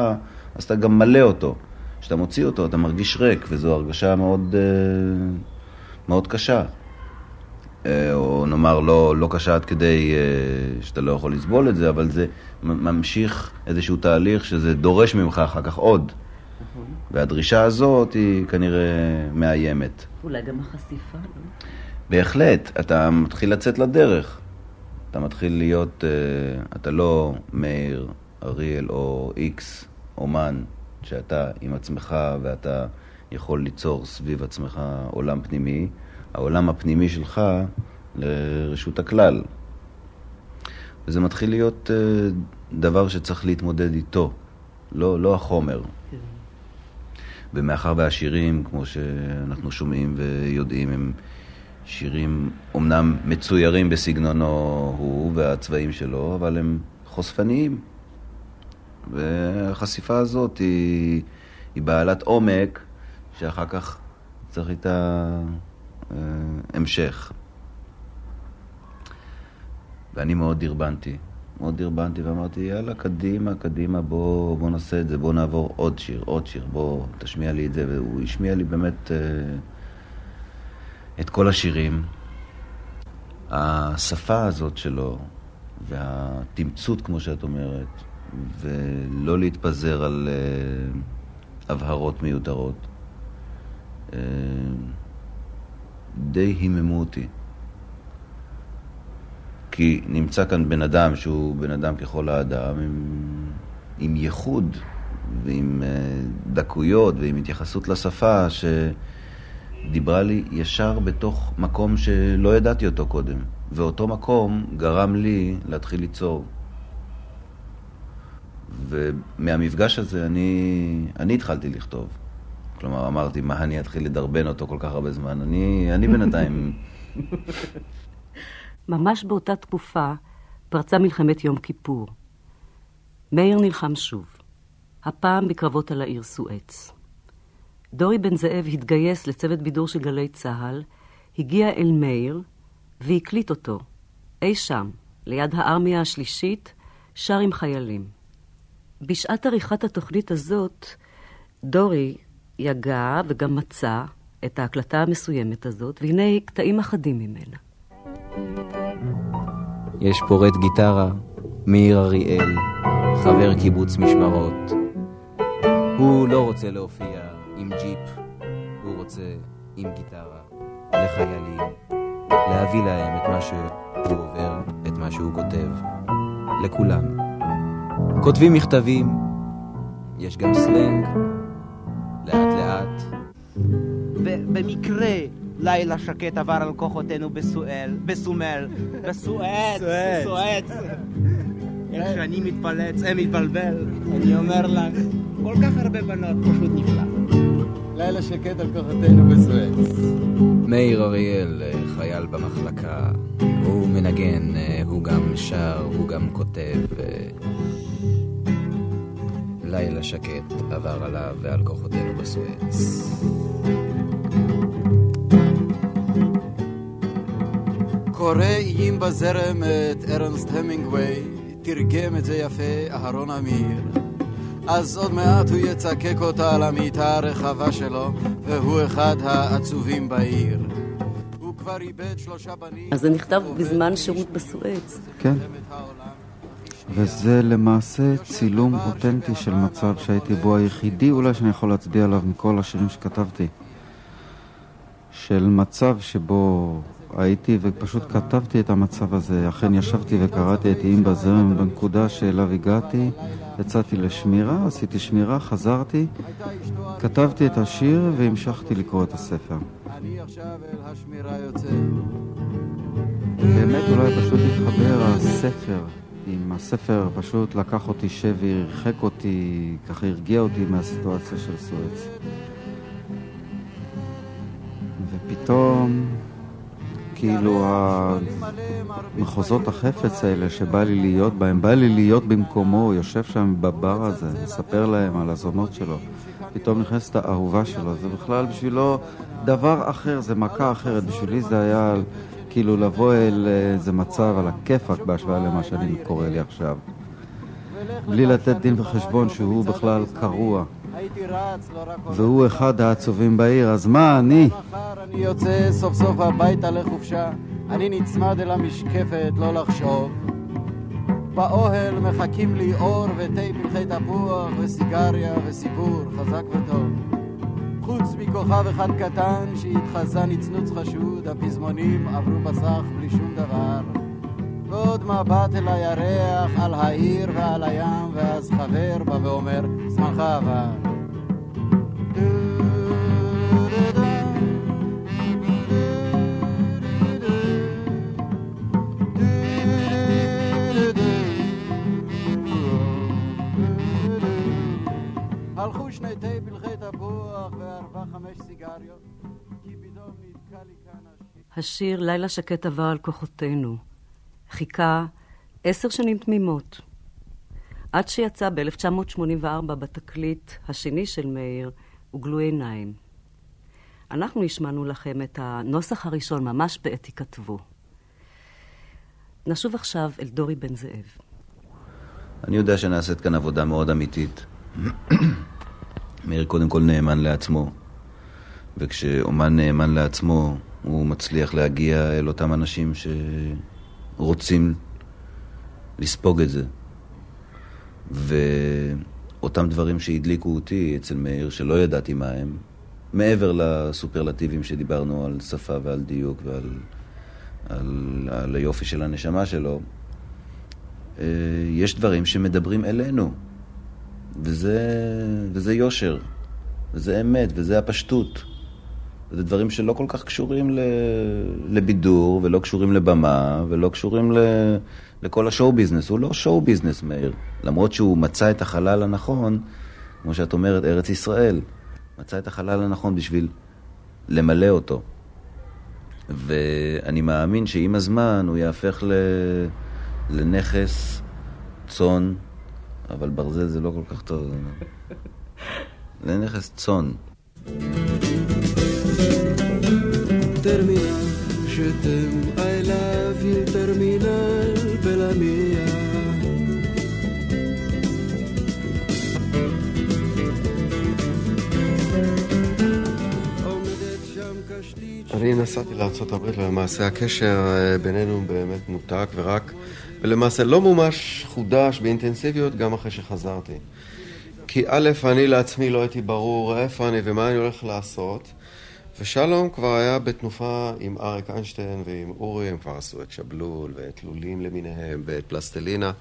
אז אתה גם מלא אותו. כשאתה מוציא אותו, אתה מרגיש ריק, וזו הרגשה מאוד, אה, מאוד קשה. אה, או נאמר, לא, לא קשה עד כדי שאתה לא יכול לסבול את זה, אבל זה ממשיך איזשהו תהליך שזה דורש ממך אחר כך עוד. והדרישה הזאת היא כנראה מאיימת. אולי גם החשיפה, לא? בהחלט, אתה מתחיל לצאת לדרך. אתה מתחיל להיות, אה, אתה לא מאיר, אריאל או איקס, אומן, שאתה עם עצמך ואתה יכול ליצור סביב עצמך עולם פנימי. העולם הפנימי שלך לרשות הכלל. וזה מתחיל להיות אה, דבר שצריך להתמודד איתו, לא, לא החומר. ומאחר והשירים, כמו שאנחנו שומעים ויודעים, הם שירים אומנם מצוירים בסגנונו הוא והצבעים שלו, אבל הם חושפניים. והחשיפה הזאת היא, היא בעלת עומק, שאחר כך צריך איתה אה, המשך. ואני מאוד דרבנתי. מאוד דרבנתי ואמרתי, יאללה, קדימה, קדימה, בוא, בוא נעשה את זה, בוא נעבור עוד שיר, עוד שיר, בוא תשמיע לי את זה. והוא השמיע לי באמת אה, את כל השירים. השפה הזאת שלו, והתמצות, כמו שאת אומרת, ולא להתפזר על אה, הבהרות מיותרות. אה, די היממו אותי. כי נמצא כאן בן אדם שהוא בן אדם ככל האדם, עם, עם ייחוד ועם אה, דקויות ועם התייחסות לשפה שדיברה לי ישר בתוך מקום שלא ידעתי אותו קודם. ואותו מקום גרם לי להתחיל ליצור. ומהמפגש הזה אני, אני התחלתי לכתוב. כלומר, אמרתי, מה אני אתחיל לדרבן אותו כל כך הרבה זמן? אני, אני בינתיים... ממש באותה תקופה פרצה מלחמת יום כיפור. מאיר נלחם שוב, הפעם בקרבות על העיר סואץ. דורי בן זאב התגייס לצוות בידור של גלי צה"ל, הגיע אל מאיר והקליט אותו, אי שם, ליד הארמיה השלישית, שר עם חיילים. בשעת עריכת התוכנית הזאת, דורי יגע וגם מצא את ההקלטה המסוימת הזאת, והנה קטעים אחדים ממנה. יש פורט גיטרה, מאיר אריאל, חבר קיבוץ משמרות. הוא לא רוצה להופיע עם ג'יפ, הוא רוצה עם גיטרה, לחיילים, להביא להם את מה שהוא עובר, את מה שהוא כותב, לכולם. כותבים מכתבים, יש גם סלנג, לאט לאט. במקרה לילה שקט עבר על כוחותינו בסואל, בסומל, בסואץ, בסואץ. איך שאני מתפלץ, אה, מתבלבל, אני אומר לך, כל כך הרבה בנות, פשוט נפלא. לילה שקט על כוחותינו בסואץ. מאיר אריאל, חייל במחלקה, הוא מנגן, הוא גם שר, הוא גם כותב. לילה שקט עבר עליו ועל כוחותינו בסואץ. קורא איים בזרם את ארנסט המינגווי, תרגם את זה יפה אהרון אמיר. אז עוד מעט הוא יצקק אותה על המיטה הרחבה שלו, והוא אחד העצובים בעיר. הוא כבר איבד שלושה בנים... אז זה נכתב בזמן שירות בסואץ. כן. וזה למעשה צילום אותנטי של מצב שהייתי בו היחידי אולי שאני יכול להצביע עליו מכל השירים שכתבתי. של מצב שבו הייתי ופשוט כתבתי את המצב הזה. אכן ישבתי וקראתי את איים בזרם בנקודה שאליו הגעתי, יצאתי לשמירה, עשיתי שמירה, חזרתי, כתבתי את השיר והמשכתי לקרוא את הספר. אני עכשיו אל השמירה יוצא. באמת אולי פשוט התחבר הספר. עם הספר פשוט לקח אותי שבי, הרחק אותי, ככה הרגיע אותי מהסיטואציה של סואץ. ופתאום, כאילו המחוזות החפץ האלה שבא לי להיות בהם, בא לי להיות במקומו, יושב שם בבר הזה, מספר להם על הזונות שלו. פתאום נכנסת האהובה שלו, זה בכלל בשבילו דבר אחר, זה מכה אחרת. בשבילי זה היה כאילו לבוא אל איזה מצב על הכיפאק בהשוואה למה שאני קורא לי עכשיו. בלי לתת דין וחשבון שהוא בכלל קרוע. והוא אחד העצובים בעיר, אז מה אני? אני יוצא סוף סוף הביתה לחופשה, אני נצמד אל המשקפת לא לחשוב. באוהל מחכים לי אור ותה פרחי תפוח וסיגריה וסיפור חזק וטוב. חוץ מכוכב אחד קטן שהתחזה נצנוץ חשוד, הפזמונים עברו בסך בלי שום דבר. ועוד מבט אל הירח, על העיר ועל הים, ואז חבר בא ואומר, זמנך עבר. הלכו שני תה פלחי תפוח וארבע חמש סיגריות, כי פתאום נתקע לי כאן השיר "לילה שקט עבר על כוחותינו" חיכה עשר שנים תמימות, עד שיצא ב-1984 בתקליט השני של מאיר, וגלו עיניים. אנחנו השמענו לכם את הנוסח הראשון ממש בעת היכתבו. נשוב עכשיו אל דורי בן זאב. אני יודע שנעשית כאן עבודה מאוד אמיתית. מאיר קודם כל נאמן לעצמו, וכשאומן נאמן לעצמו, הוא מצליח להגיע אל אותם אנשים שרוצים לספוג את זה. ואותם דברים שהדליקו אותי אצל מאיר, שלא ידעתי מה הם, מעבר לסופרלטיבים שדיברנו על שפה ועל דיוק ועל על, על היופי של הנשמה שלו, אה, יש דברים שמדברים אלינו, וזה, וזה יושר, וזה אמת, וזה הפשטות. זה דברים שלא כל כך קשורים לבידור, ולא קשורים לבמה, ולא קשורים ל... לכל השואו ביזנס. הוא לא שואו ביזנס, מאיר. למרות שהוא מצא את החלל הנכון, כמו שאת אומרת, ארץ ישראל. מצא את החלל הנכון בשביל למלא אותו. ואני מאמין שעם הזמן הוא יהפך ל... לנכס, צאן, אבל ברזל זה לא כל כך טוב. לנכס צאן. terminal, je אני נסעתי לארה"ב ולמעשה הקשר אה, בינינו באמת נותק ורק, ולמעשה לא מומש חודש באינטנסיביות גם אחרי שחזרתי. כי א', אני לעצמי לא הייתי ברור איפה אני ומה אני הולך לעשות, ושלום כבר היה בתנופה עם אריק איינשטיין ועם אורי, הם כבר עשו את שבלול ואת לולים למיניהם ואת פלסטלינה.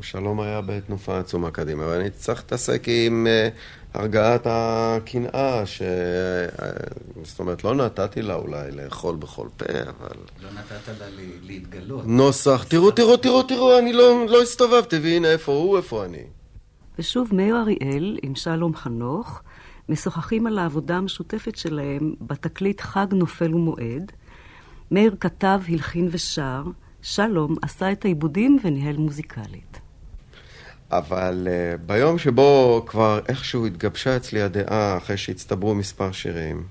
שלום היה בתנופה עצומה קדימה, ואני צריך להתעסק עם uh, הרגעת הקנאה, ש... Uh, זאת אומרת, לא נתתי לה אולי לאכול בכל פה, אבל... לא נתת לה להתגלות. נוסח, תראו, תראו, תראו, תראו, אני לא, לא הסתובבתי, והנה איפה הוא, איפה אני. ושוב מאיר אריאל עם שלום חנוך משוחחים על העבודה המשותפת שלהם בתקליט חג נופל ומועד. מאיר כתב, הלחין ושר, שלום עשה את העיבודים וניהל מוזיקלית. אבל uh, ביום שבו כבר איכשהו התגבשה אצלי הדעה אחרי שהצטברו מספר שירים,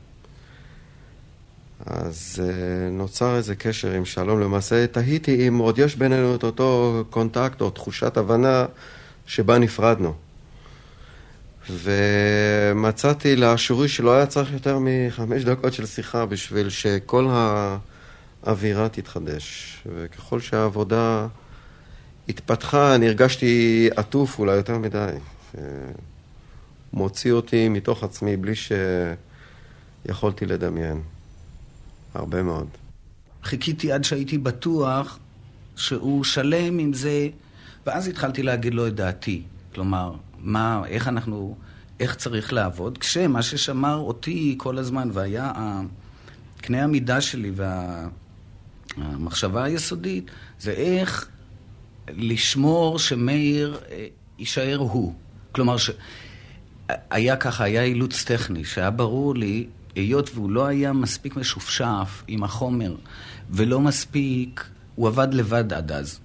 אז uh, נוצר איזה קשר עם שלום. למעשה תהיתי אם עוד יש בינינו את אותו קונטקט או תחושת הבנה שבה נפרדנו. ומצאתי לאשורי שלא היה צריך יותר מחמש דקות של שיחה בשביל שכל האווירה תתחדש. וככל שהעבודה התפתחה, אני הרגשתי עטוף אולי יותר מדי. מוציא אותי מתוך עצמי בלי שיכולתי לדמיין. הרבה מאוד. חיכיתי עד שהייתי בטוח שהוא שלם עם זה, ואז התחלתי להגיד לו את דעתי. כלומר, מה, איך אנחנו, איך צריך לעבוד, כשמה ששמר אותי כל הזמן והיה קנה המידה שלי והמחשבה היסודית, זה איך לשמור שמאיר אה, יישאר הוא. כלומר, ש... היה ככה, היה אילוץ טכני, שהיה ברור לי, היות והוא לא היה מספיק משופשף עם החומר, ולא מספיק, הוא עבד לבד עד אז.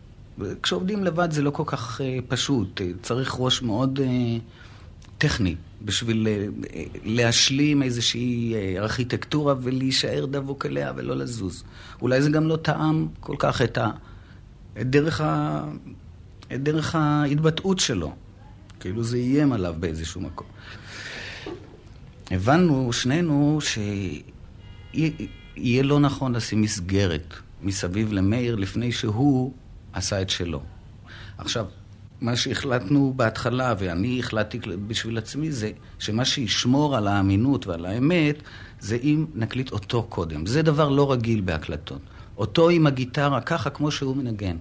כשעובדים לבד זה לא כל כך uh, פשוט, uh, צריך ראש מאוד uh, טכני בשביל uh, להשלים איזושהי uh, ארכיטקטורה ולהישאר דבוק אליה ולא לזוז. אולי זה גם לא טעם כל כך את, ה, את, דרך, ה, את דרך ההתבטאות שלו, כאילו זה איים עליו באיזשהו מקום. הבנו שנינו שיהיה לא נכון לשים מסגרת מסביב למאיר לפני שהוא עשה את שלו. עכשיו, מה שהחלטנו בהתחלה, ואני החלטתי בשביל עצמי, זה שמה שישמור על האמינות ועל האמת, זה אם נקליט אותו קודם. זה דבר לא רגיל בהקלטות. אותו עם הגיטרה, ככה כמו שהוא מנגן.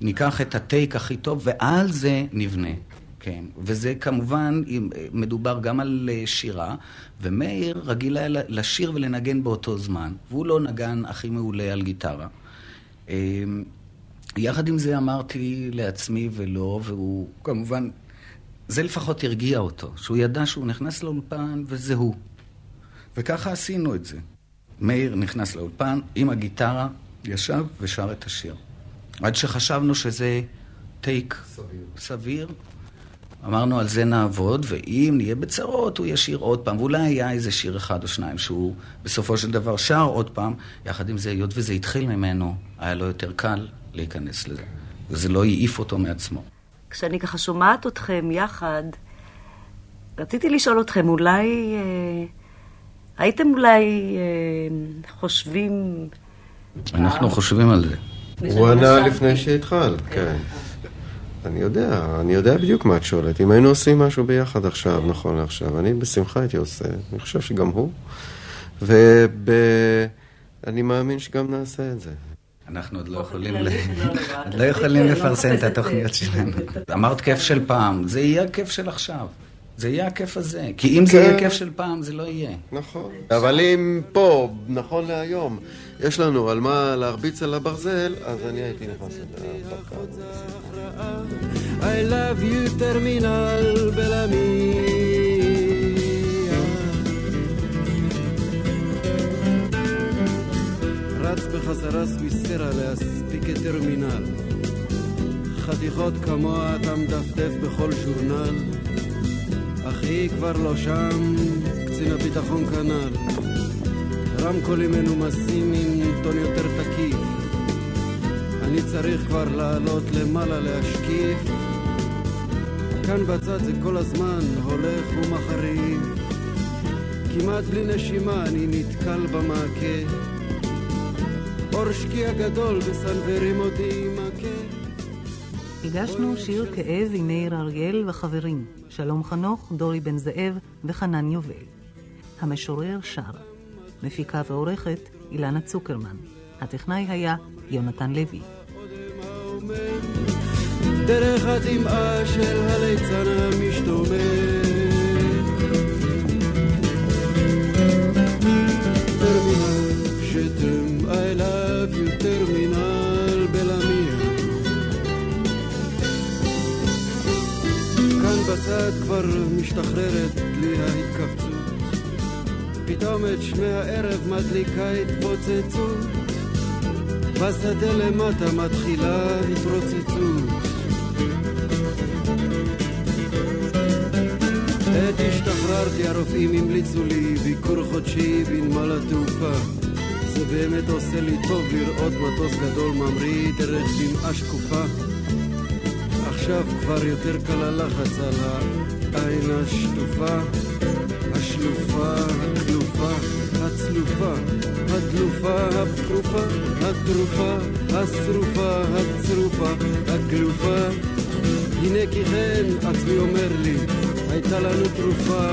ניקח את הטייק הכי טוב, ועל זה נבנה. כן, וזה כמובן, מדובר גם על אה, שירה, ומאיר רגיל היה לשיר ולנגן באותו זמן, והוא לא נגן הכי מעולה על גיטרה. יחד עם זה אמרתי לעצמי ולא, והוא כמובן, זה לפחות הרגיע אותו, שהוא ידע שהוא נכנס לאולפן וזה הוא. וככה עשינו את זה. מאיר נכנס לאולפן עם הגיטרה, ישב ושר את השיר. עד שחשבנו שזה טייק סביר. סביר. אמרנו על זה נעבוד, ואם נהיה בצרות, הוא ישיר עוד פעם. ואולי היה איזה שיר אחד או שניים שהוא בסופו של דבר שר עוד פעם. יחד עם זה, היות וזה התחיל ממנו, היה לו יותר קל להיכנס לזה. וזה לא העיף אותו מעצמו. כשאני ככה שומעת אתכם יחד, רציתי לשאול אתכם, אולי... אה, הייתם אולי אה, חושבים... אנחנו חושבים על זה. הוא ענה לפני שהתחל, כן. אני יודע, אני יודע בדיוק מה את שואלת. אם היינו עושים משהו ביחד עכשיו, נכון לעכשיו, אני בשמחה הייתי עושה, אני חושב שגם הוא. ואני מאמין שגם נעשה את זה. אנחנו עוד לא יכולים, לא יכולים לפרסם את התוכניות שלנו. אמרת כיף של פעם, זה יהיה הכיף של עכשיו. זה יהיה הכיף הזה. כי אם זה יהיה. כיף של פעם, זה לא יהיה. נכון. אבל אם פה, נכון להיום, יש לנו על מה להרביץ על הברזל, אז אני הייתי נכנס לדרכה. I love you terminal רץ בחזרה סוויסרה להספיק את טרמינל. חתיכות כמוה אתה מדפדף בכל שורנל. אחי כבר לא שם, קצין הביטחון כנ"ל. רמקולים מנומסים עם טון יותר תקיף. אני צריך כבר לעלות למעלה להשקיף. כאן בצד זה כל הזמן הולך ומחריף. כמעט בלי נשימה אני נתקל במעקה. אור שקיע גדול מסנוורים אותי עקה. הגשנו שיר כאב עם מאיר אריאל וחברים, שלום חנוך, דורי בן זאב וחנן יובל. המשורר שר. מפיקה ועורכת אילנה צוקרמן. הטכנאי היה יונתן לוי. דרך הדמעה של הליצן המשתומם בצד כבר משתחררת לי ההתכווצות. פתאום את שמי הערב מדליקה התפוצצות. בשדה למטה מתחילה התרוצצות. עת השתחררתי הרופאים המליצו לי ביקור חודשי בנמל התעופה. זה באמת עושה לי טוב לראות מטוס גדול ממריא דרך דמעה שקופה עכשיו כבר יותר קל הלחץ על העין השטופה, השלופה, הכלופה, הצלופה, הדלופה, הפרופה, התרופה, השרופה, הצרופה, הכלופה. הנה כי כן עצמי אומר לי, הייתה לנו תרופה.